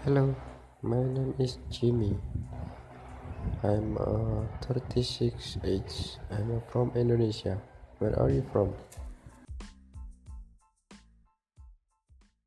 Hello, my name is Jimmy. I'm uh, 36 age. I'm from Indonesia. Where are you from?